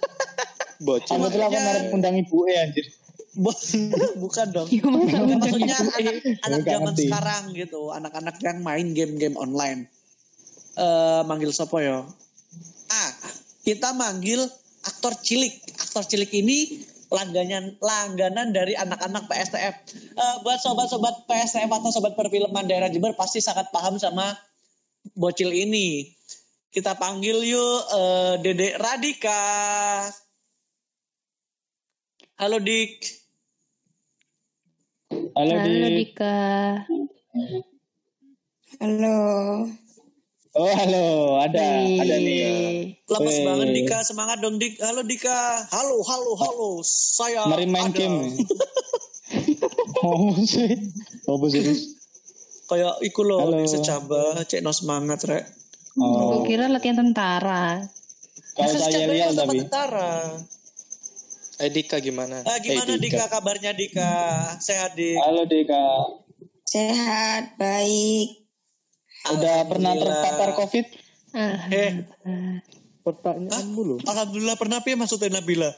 Bocil. Aku tuh ngarep undang ibu anjir. Bo- [laughs] Bukan dong. Iya, maksudnya anak anak zaman ngerti. sekarang gitu, anak-anak yang main game-game online. Eh manggil sopo yo? Ah, kita manggil aktor cilik. Aktor cilik ini langganan langganan dari anak-anak PSTF. Eh, buat sobat-sobat PSTF atau sobat perfilman daerah Jember pasti sangat paham sama bocil ini. Kita panggil yuk eh, Dedek Radika. Halo Dik. Halo, Halo di Dika. Halo. Oh halo, ada Wih. ada nih. Lepas Weh. banget Dika, semangat dong Dik. Halo Dika. Halo, halo, halo. Saya Mari main ada. game. Oh sih, oh serius. Kayak iku loh, secaba, cek no semangat rek. Oh, kira latihan tentara. kalau saya lihat tapi. tentara. Eh Dika gimana? Ah, gimana Eh, Dika kabarnya Dika? Sehat Dik. Halo Dika, Sehat, baik. udah pernah terpapar COVID? Eh, Pertanyaan dulu. alhamdulillah pernah pi maksudnya Nabila.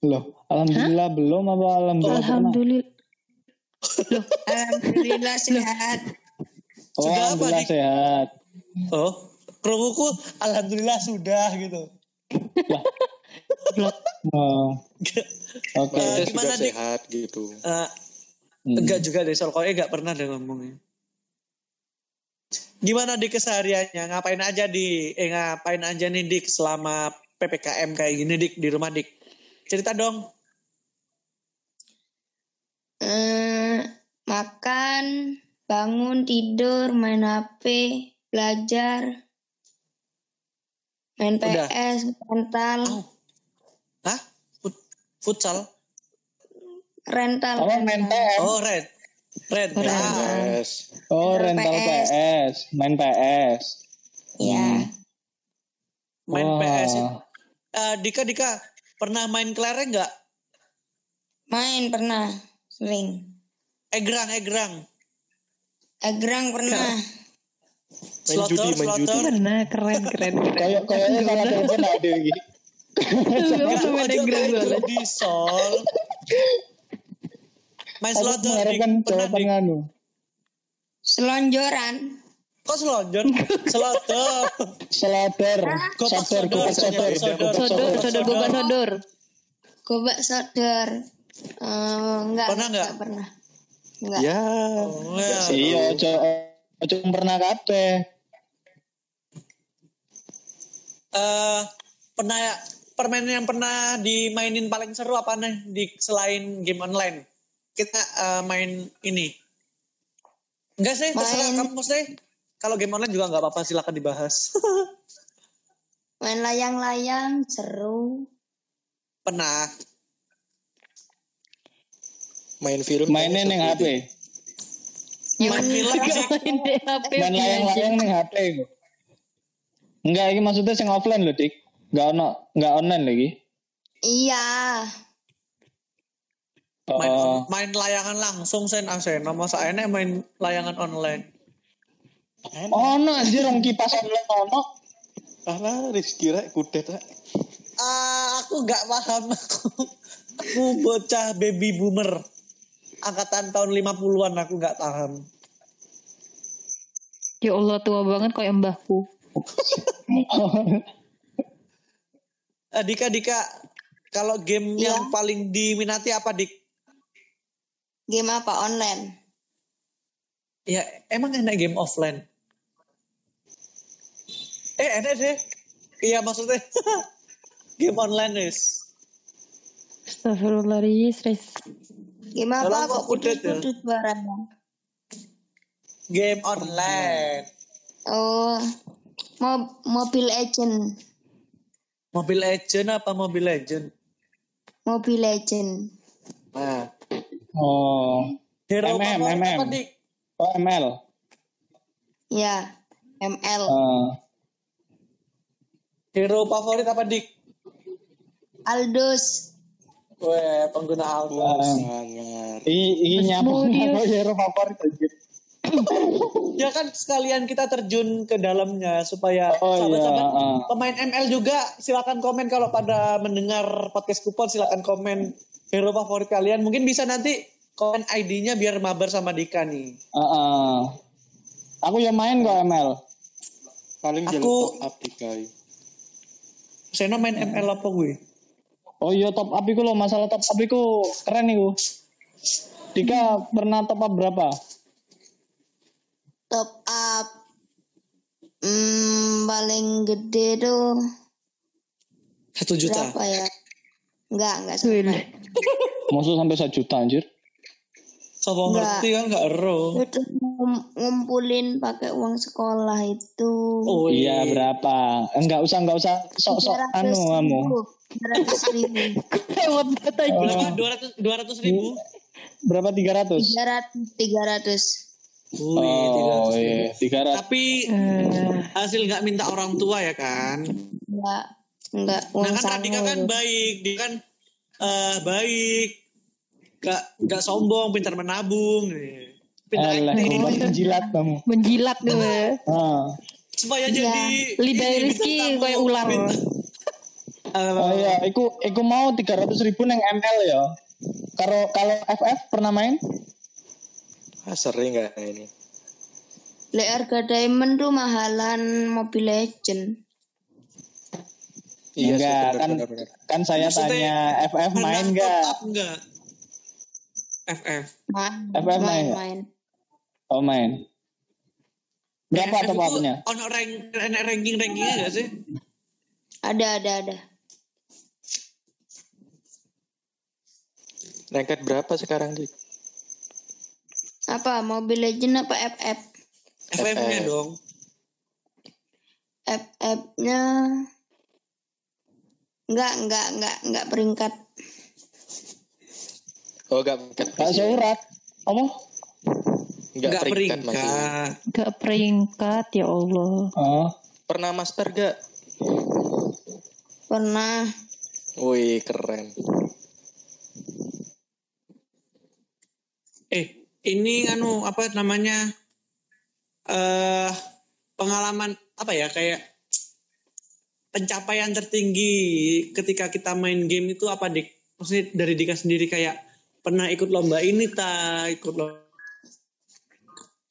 Loh, alhamdulillah belum apa alhamdulillah? Alhamdulillah. [laughs] Alhamdulillah sehat. Oh, Sudah apa, alhamdulillah Dik? sehat. Oh, kerunguku alhamdulillah sudah gitu. Oh, Oke. Gimana, sudah Dik? sehat gitu. Eh, Hmm. enggak juga deh, soal koe enggak pernah deh ngomongnya. Gimana di kesehariannya? Ngapain aja di eh ngapain aja nih Dik selama PPKM kayak gini Dik di rumah Dik? Cerita dong. Eh, makan, bangun, tidur, main HP, belajar, main Udah. PS, rental, Oh. Hah? Fut- futsal? rental. Apa main rental. PS? Oh, red. Red. Red. Yes. Oh, Rental rental PS. PS, main PS. Ya, Main Wah. PS. Eh, Dika Dika pernah main kelereng nggak? main pernah, sering. Egrang, egrang. Egrang pernah. Main judi, main judi. Benar, keren, keren, keren. Kayak kayaknya salah telepon ada Ojo egrang kayak soalnya. judi, Sol. Main Aku slot Dik. mengharapkan jawaban nganu. Selonjoran. Kok selonjor? Selodor. Selader, Gopak sodor, gopak sodor, sodor, sodor. gobak sodor. Gobak sodor. Eh, enggak, Pernah nggak? pernah. Enggak. Ya. Oh, ya. Iya, ojo ojo pernah kabeh. Eh, pernah permainan yang pernah dimainin paling seru apa nih di selain game online? Kita eh, main ini. Enggak sih, terserah Main- kamu sih. Kalau game online juga nggak apa-apa, silakan dibahas. [laughs] Main layang-layang, seru. pernah. Main film. Mainnya neng HP. HP. Main layang-layang neng HP. Enggak, ini maksudnya sing offline loh, Dik. Enggak ono, enggak online lagi. Iya. Main, Oh, main layangan langsung sen asena masa enek main layangan online. ono anjir orang kipas online ono. Alah, Rizky rek kudet rek. Ah, aku nggak paham aku. Aku bocah baby boomer. Angkatan tahun 50-an aku nggak paham. Ya Allah, tua banget kayak mbahku. [laughs] Eh, Dika Dika kalau game Iya. yang paling diminati apa Dik? Game apa? Online. Ya emang enak game offline. Eh enak deh. Iya maksudnya [laughs] game online is. Astagfirullah, Riz, Riz. Game Dalam apa? Kok ya? kudut suaranya? Game online. Oh, Mo- Mobile Legend. Mobile Legend apa Mobile Legend? Mobile Legend. Nah, Oh, hero MM, favorit apa MM. Dik? oh ML. Ya, ML. Eh, Hero favorit apa Dik? Aldous. Weh, pengguna Alphonse. eh, Sangat. i i nyapa Modius. nyapa hero favorit anjir. Ya kan sekalian kita terjun ke dalamnya supaya Oh, sahabat-sahabat iya, ah. pemain ML juga silakan komen kalau pada mendengar podcast kupon silakan komen hero favorit kalian. Mungkin bisa nanti komen ID-nya biar mabar sama Dika nih. Heeh. Aku yang main kok ML. Paling Aku- up dikai. Sena main ML apa gue? Oh iya top up iku lo masalah top up iku keren iku. Dika pernah top up berapa? Top up. Hmm, paling gede tuh Satu juta. berapa ya? Enggak, enggak sampai. Maksud sampai satu juta anjir. Sopo Enggak. ngerti kan nggak ero. Ngumpulin pakai uang sekolah itu. Oh Iya berapa? Enggak usah enggak usah sok-sok anu kamu. ratus ribu. [laughs] Dua ratus dua ratus ribu. Berapa 300? Tiga ratus, tiga ratus. Tiga Oh ratus ribu. iya, 300. Tapi Eh, hasil nggak minta orang tua ya kan? Enggak, enggak Nah kan Radika kan baik, dia kan eh baik, gak gak sombong, pintar menabung, pintar Alah, menjilat kamu. menjilat gue. Ah. supaya Iya. jadi Lidah ini, Rizky kayak ular. Eh, Oh iya, iku iku mau 300 ribu neng ML ya. Kalau kalau FF pernah main? Ah, sering gak ini? Le harga diamond tuh mahalan Mobile Legend. Iya, sih, enggak, benar, kan benar, benar. kan saya Maksudnya, tanya FF main top enggak? up enggak? FF. Main, FF main main, nggak? main. Oh main. Berapa FF top itu up-nya? Ono rank enek ranking-rankingnya gak sih? Ada ada ada. Ranked berapa sekarang, Dik? Apa Mobile Legend apa FF? FF-nya dong. FF-nya enggak enggak enggak enggak peringkat. Oh, enggak enggak Kak surat. Apa? enggak Enggak peringkat peringkat. Gak peringkat ya Allah. Oh. Pernah master gak? Pernah Wih, keren. Eh, ini anu apa namanya? Eh pengalaman apa ya kayak pencapaian tertinggi ketika kita main game itu apa dik? Maksudnya dari Dika sendiri kayak pernah ikut lomba ini ta ikut lomba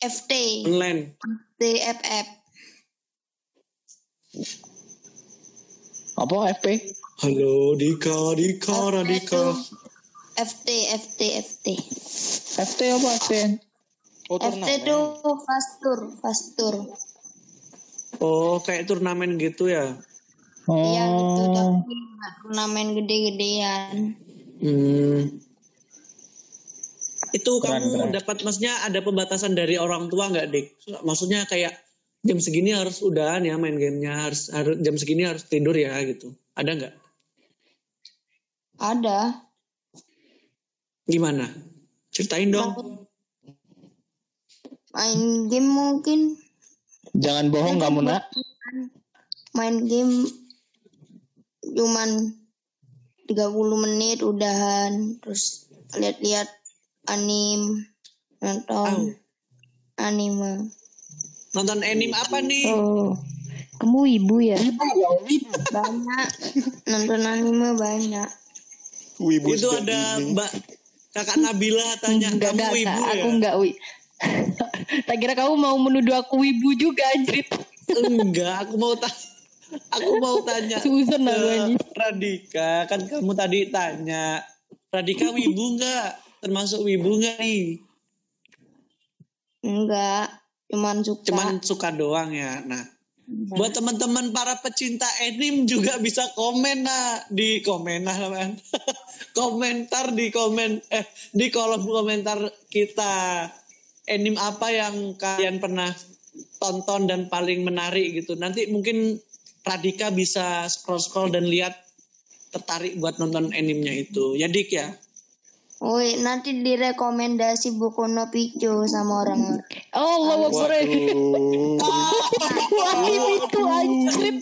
FT, online. TFF. Apa FP? Halo Dika, Dika, Radika. FT, FT, FT. FT apa FT? Oh, FT itu fast tour, fast tour. Oh, kayak turnamen gitu ya? Oh. Iya gitu, tapi nggak turnamen gede-gedean. Hmm. Itu Keren, kamu keren. dapat maksudnya ada pembatasan dari orang tua nggak, Dik? Maksudnya kayak jam segini harus udahan ya main gamenya, harus harus jam segini harus tidur ya gitu. Ada nggak? Ada. Gimana? Ceritain dong. Main game mungkin Jangan bohong kamu nak. main game cuman 30 menit udahan terus lihat-lihat anim nonton anime Nonton anime apa nih? Oh, kamu ibu ya? banyak nonton anime banyak Wibu itu ada. Mbak Kakak Nabila tanya Enggak, kamu enggak, ibu Kak. ya? aku enggak wi. [laughs] tak kira kamu mau menuduh aku wibu juga anjir. Enggak, aku mau tanya. Aku mau tanya Susan aku. Radika, kan kamu tadi tanya Radika wibu enggak? Termasuk wibu enggak nih? enggak cuman suka Cuman suka doang ya. Nah, buat teman-teman para pecinta anime juga bisa komen nah di komen nah kan. [laughs] komentar di komen eh di kolom komentar kita anime apa yang kalian pernah tonton dan paling menarik gitu. Nanti mungkin Radika bisa scroll-scroll dan lihat tertarik buat nonton animenya itu. Ya Dik ya. Woi, nanti direkomendasi buku no sama orang Oh, Allah Akbar. Waduh. Wah, itu anjir.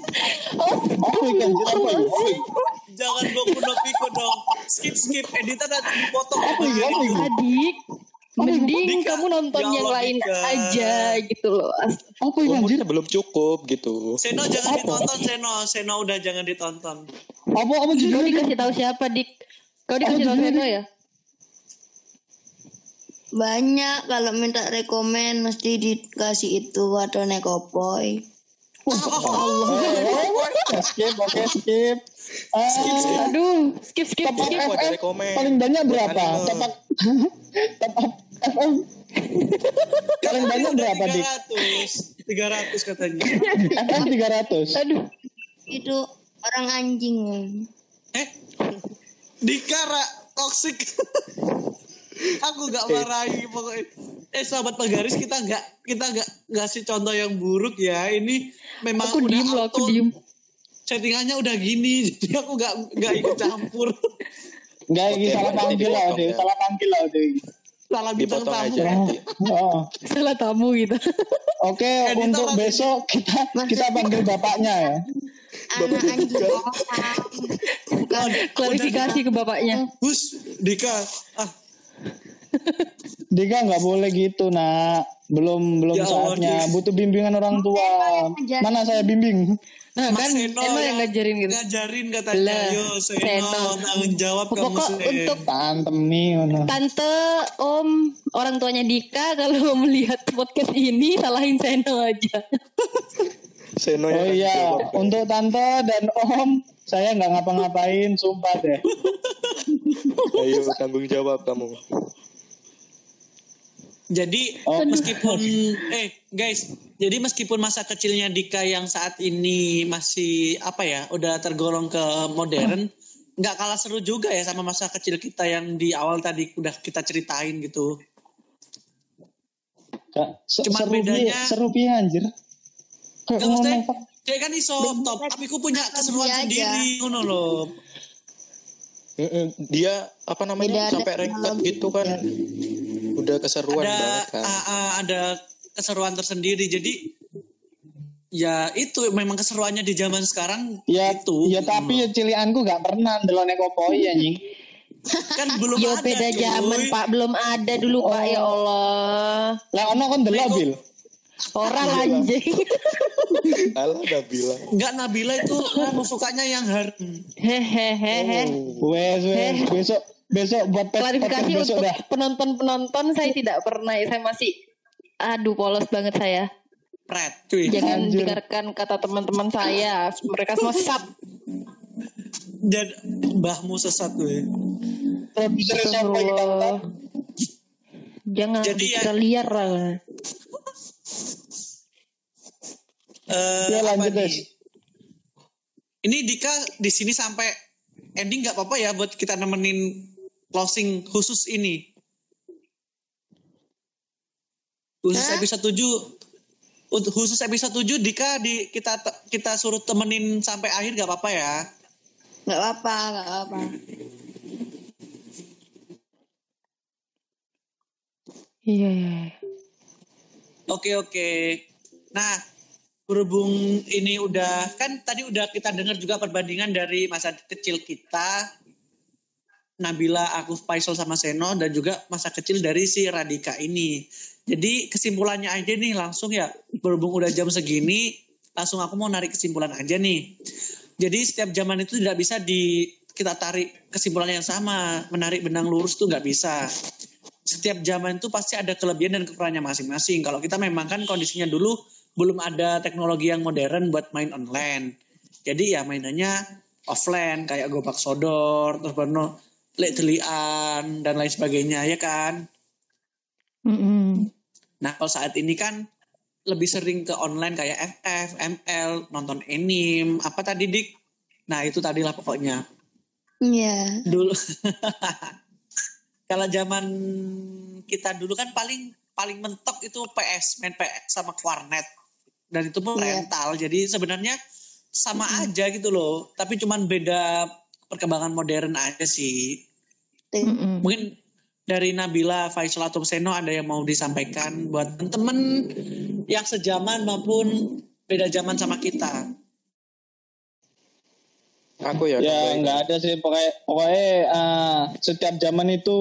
Oh, Apa apa? Jangan Boku no Pico dong. Skip skip editan nanti dipotong. Apa? Apa ini? adik. Mending Dika, kamu nonton ya yang Allah, lain Dika. aja gitu loh. Apa ikan jir? Umurnya belum cukup gitu. Seno jangan ditonton Seno. Seno udah jangan ditonton. Apa apa Kau judulnya? dikasih tahu siapa, Dik? Kau dikasih tahu siapa ya? Banyak kalau minta rekomen mesti dikasih itu atau nekopoy. Skip, oke skip. Aduh, skip skip Top skip. Paling banyak berapa? Top up [laughs] Top up FM paling banyak berapa dik? 300. 300 katanya. FM 300. Aduh, Itu orang anjing. Eh, Dikara toxic. [laughs] Aku gak marahi pokoknya. Eh sahabat penggaris kita nggak kita nggak ngasih contoh yang buruk ya. Ini memang aku udah diem loh, aku diem. Settingannya udah gini, [laughs] jadi aku nggak nggak ikut campur. Enggak ini salah panggil lah, ya. Salah panggil lah, Dik. Salah bintang tamu. Oh. Salah tamu gitu. Oke, untuk besok kita kita panggil bapaknya ya. Anak anjing orang. Bukan Klarifikasi ke bapaknya. Gus, Dika, ah [laughs] Dika nggak boleh gitu, nak. Belum belum Ya Allah, saatnya. Dik. Butuh bimbingan orang tua. Mana saya bimbing? Nah, Mas kan Seno, Seno yang ngajarin gitu. Ngajarin katanya, Lah, yo Seno, Seno. tanggung jawab kamu Pokok Sen. untuk Tantem nih. mana. tante, om, orang tuanya Dika kalau melihat podcast ini salahin Seno aja. [laughs] Seno Oh tanggung iya, untuk tante dan om, saya nggak ngapa-ngapain, sumpah deh. Ayo tanggung jawab kamu. Jadi Oh. meskipun eh guys, jadi meskipun masa kecilnya Dika yang saat ini masih apa ya, udah tergolong ke modern, nggak kalah seru juga ya sama masa kecil kita yang di awal tadi udah kita ceritain gitu. Gak, se- Cuman seru bedanya- seru anjir. Kayak Gak maksudnya, dia kan iso top, tapi aku punya keseruan sendiri, ngono loh. Dia apa namanya Beda ya, sampai rank gitu kan. Udah keseruan ada banget kan. ah, ada keseruan tersendiri. Jadi ya itu memang keseruannya di zaman sekarang Ya, itu. ya tapi ya cilianku gak pernah ndelok nek opoi anjing. kan belum Yo ada. beda cuy. zaman Pak, belum ada dulu Pak ya Allah. Lah ono kon ndelok bil. Orang anjing. [laughs] Alah udah bilang. Enggak Nabila itu kamu sukanya yang har Hehehe. Wes wes besok besok buat pet- Klarifikasi podcast besok untuk dah. penonton-penonton saya tidak pernah, saya masih aduh polos banget saya. pret cuy. Jangan Anjir. dengarkan kata teman-teman saya, mereka semua sesat. Dan mbahmu sesat kita Astagfirullah. Jangan Jadi ya- kita liar lah. Eh, Ya, apa lanjut, nih? Des. Ini Dika di sini sampai ending nggak apa-apa ya buat kita nemenin closing khusus ini. Khusus Hah? episode 7 untuk khusus episode 7 Dika di kita kita suruh temenin sampai akhir nggak apa-apa ya. Nggak apa-apa, nggak apa-apa. Iya, iya. Oke oke. Nah, berhubung ini udah kan tadi udah kita dengar juga perbandingan dari masa kecil kita Nabila, aku, Faisal sama Seno dan juga masa kecil dari si Radika ini. Jadi kesimpulannya aja nih langsung ya berhubung udah jam segini langsung aku mau narik kesimpulan aja nih. Jadi setiap zaman itu tidak bisa di kita tarik kesimpulan yang sama, menarik benang lurus tuh nggak bisa setiap zaman itu pasti ada kelebihan dan kekurangannya masing-masing. Kalau kita memang kan kondisinya dulu belum ada teknologi yang modern buat main online. Jadi ya mainannya offline kayak gobak sodor, terus baru lek delian dan lain sebagainya ya kan. Mm-mm. Nah kalau saat ini kan lebih sering ke online kayak FF, ML, nonton anime, apa tadi Dik? Nah itu tadilah pokoknya. Iya. dulu [laughs] kalau zaman kita dulu kan paling paling mentok itu PS main PS sama warnet. Dan itu pun Iya. rental. Jadi sebenarnya sama aja gitu loh. Tapi cuman beda perkembangan modern aja sih. Mm-mm. mungkin dari Nabila Faisal atau Seno ada yang mau disampaikan buat temen-temen yang sejaman maupun beda zaman sama kita Aku ya. Ya nggak ada sih pokoknya pokoknya eh, setiap zaman itu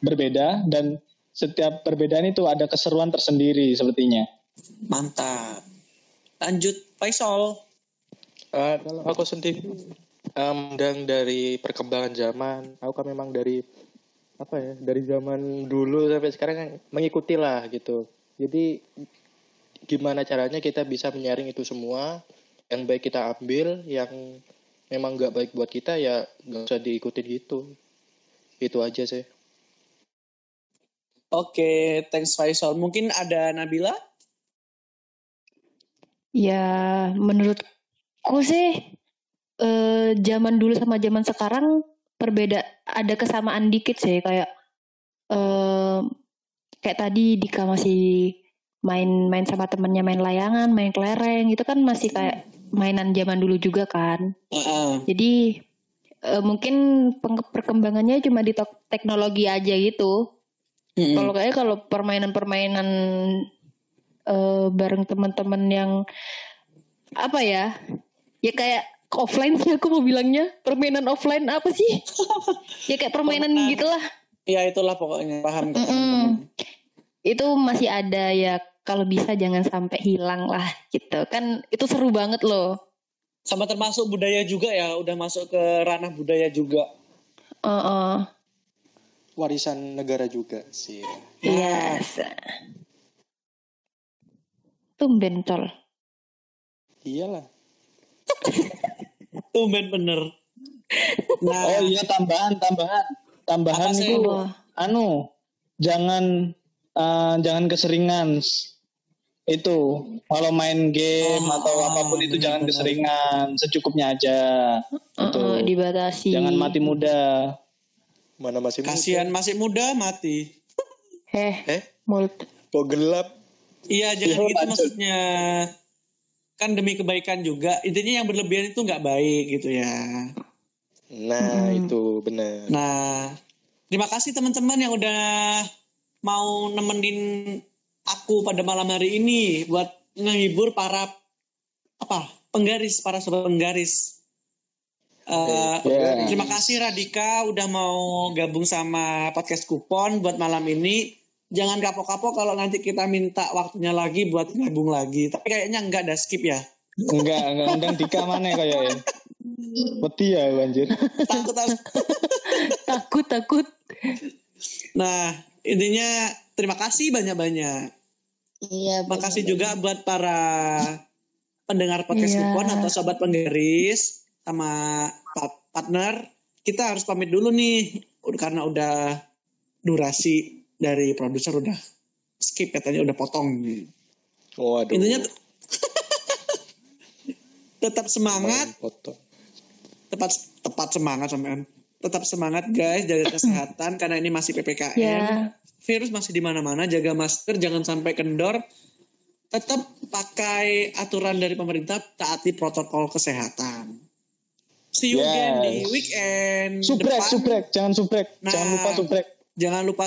berbeda dan setiap perbedaan itu ada keseruan tersendiri sepertinya. mantap lanjut Faisal Eh, kalau aku sendiri em, dan dari perkembangan zaman, aku kan memang dari apa ya dari zaman dulu sampai sekarang kan mengikuti lah gitu. Jadi gimana caranya kita bisa menyaring itu semua yang baik kita ambil, yang memang nggak baik buat kita ya nggak usah diikutin gitu. Itu aja sih. Oke, thanks Faisal. Mungkin ada Nabila? Ya, menurutku sih eh, zaman dulu sama zaman sekarang berbeda, ada kesamaan dikit sih kayak eh, kayak tadi Dika masih main-main sama temennya main layangan, main kelereng, itu kan masih kayak mainan zaman dulu juga kan. Jadi eh, mungkin perkembangannya cuma di tek- teknologi aja gitu. Mm-mm. Kalau kayak kalau permainan-permainan eh, bareng teman-teman yang apa ya? Ya kayak offline sih aku mau bilangnya. Permainan offline apa sih? [laughs] ya kayak permainan gitulah. Ya itulah pokoknya paham. teman-teman. Itu masih ada ya kalau bisa jangan sampai hilang lah gitu. Kan itu seru banget loh. Sama termasuk budaya juga ya, udah masuk ke ranah budaya juga. Heeh. Warisan negara juga sih. Yes. Tumben col. Iyalah. [laughs] Tumben bener. Nah, Oh iya tambahan tambahan tambahan itu anu jangan eh, jangan keseringan itu kalau main game Oh, atau apa pun itu jangan benar-benar. keseringan secukupnya aja Gitu. Heeh, dibatasi. jangan mati muda Mana masih muda? Kasihan masih muda mati. Heh, Eh, mulut. kok gelap? Iya jangan Iya, gitu lanjut. maksudnya. Kan demi kebaikan juga. Intinya yang berlebihan itu nggak baik gitu ya. Nah, Hmm. itu benar. Nah, terima kasih teman-teman yang udah mau nemenin aku pada malam hari ini buat ngehibur para apa penggaris para sobat penggaris. Eh, Yes. Terima kasih Radika udah mau gabung sama podcast kupon buat malam ini. Jangan kapok-kapok kalau nanti kita minta waktunya lagi buat gabung lagi. Tapi kayaknya enggak ada skip ya. enggak enggak undang Dika mana kayaknya Wedi ya anjir Takut takut. Takut, takut. Nah, intinya terima kasih banyak-banyak. Iya. Makasih juga buat para pendengar podcast Iya. kupon atau sobat penggaris sama pa- partner. Kita harus pamit dulu nih karena udah durasi dari produser udah skip katanya udah potong. Waduh. Intinya t- [laughs] tetap semangat, tepat tepat semangat sampean. Tetap semangat guys, jaga kesehatan karena ini masih PPKM. Ya. virus masih di mana-mana, jaga masker, jangan sampai kendor. Tetap pakai aturan dari pemerintah, taati protokol kesehatan. See you again Yes. di weekend subrek depan. subrek jangan subrek jangan Nah. lupa subrek Jangan lupa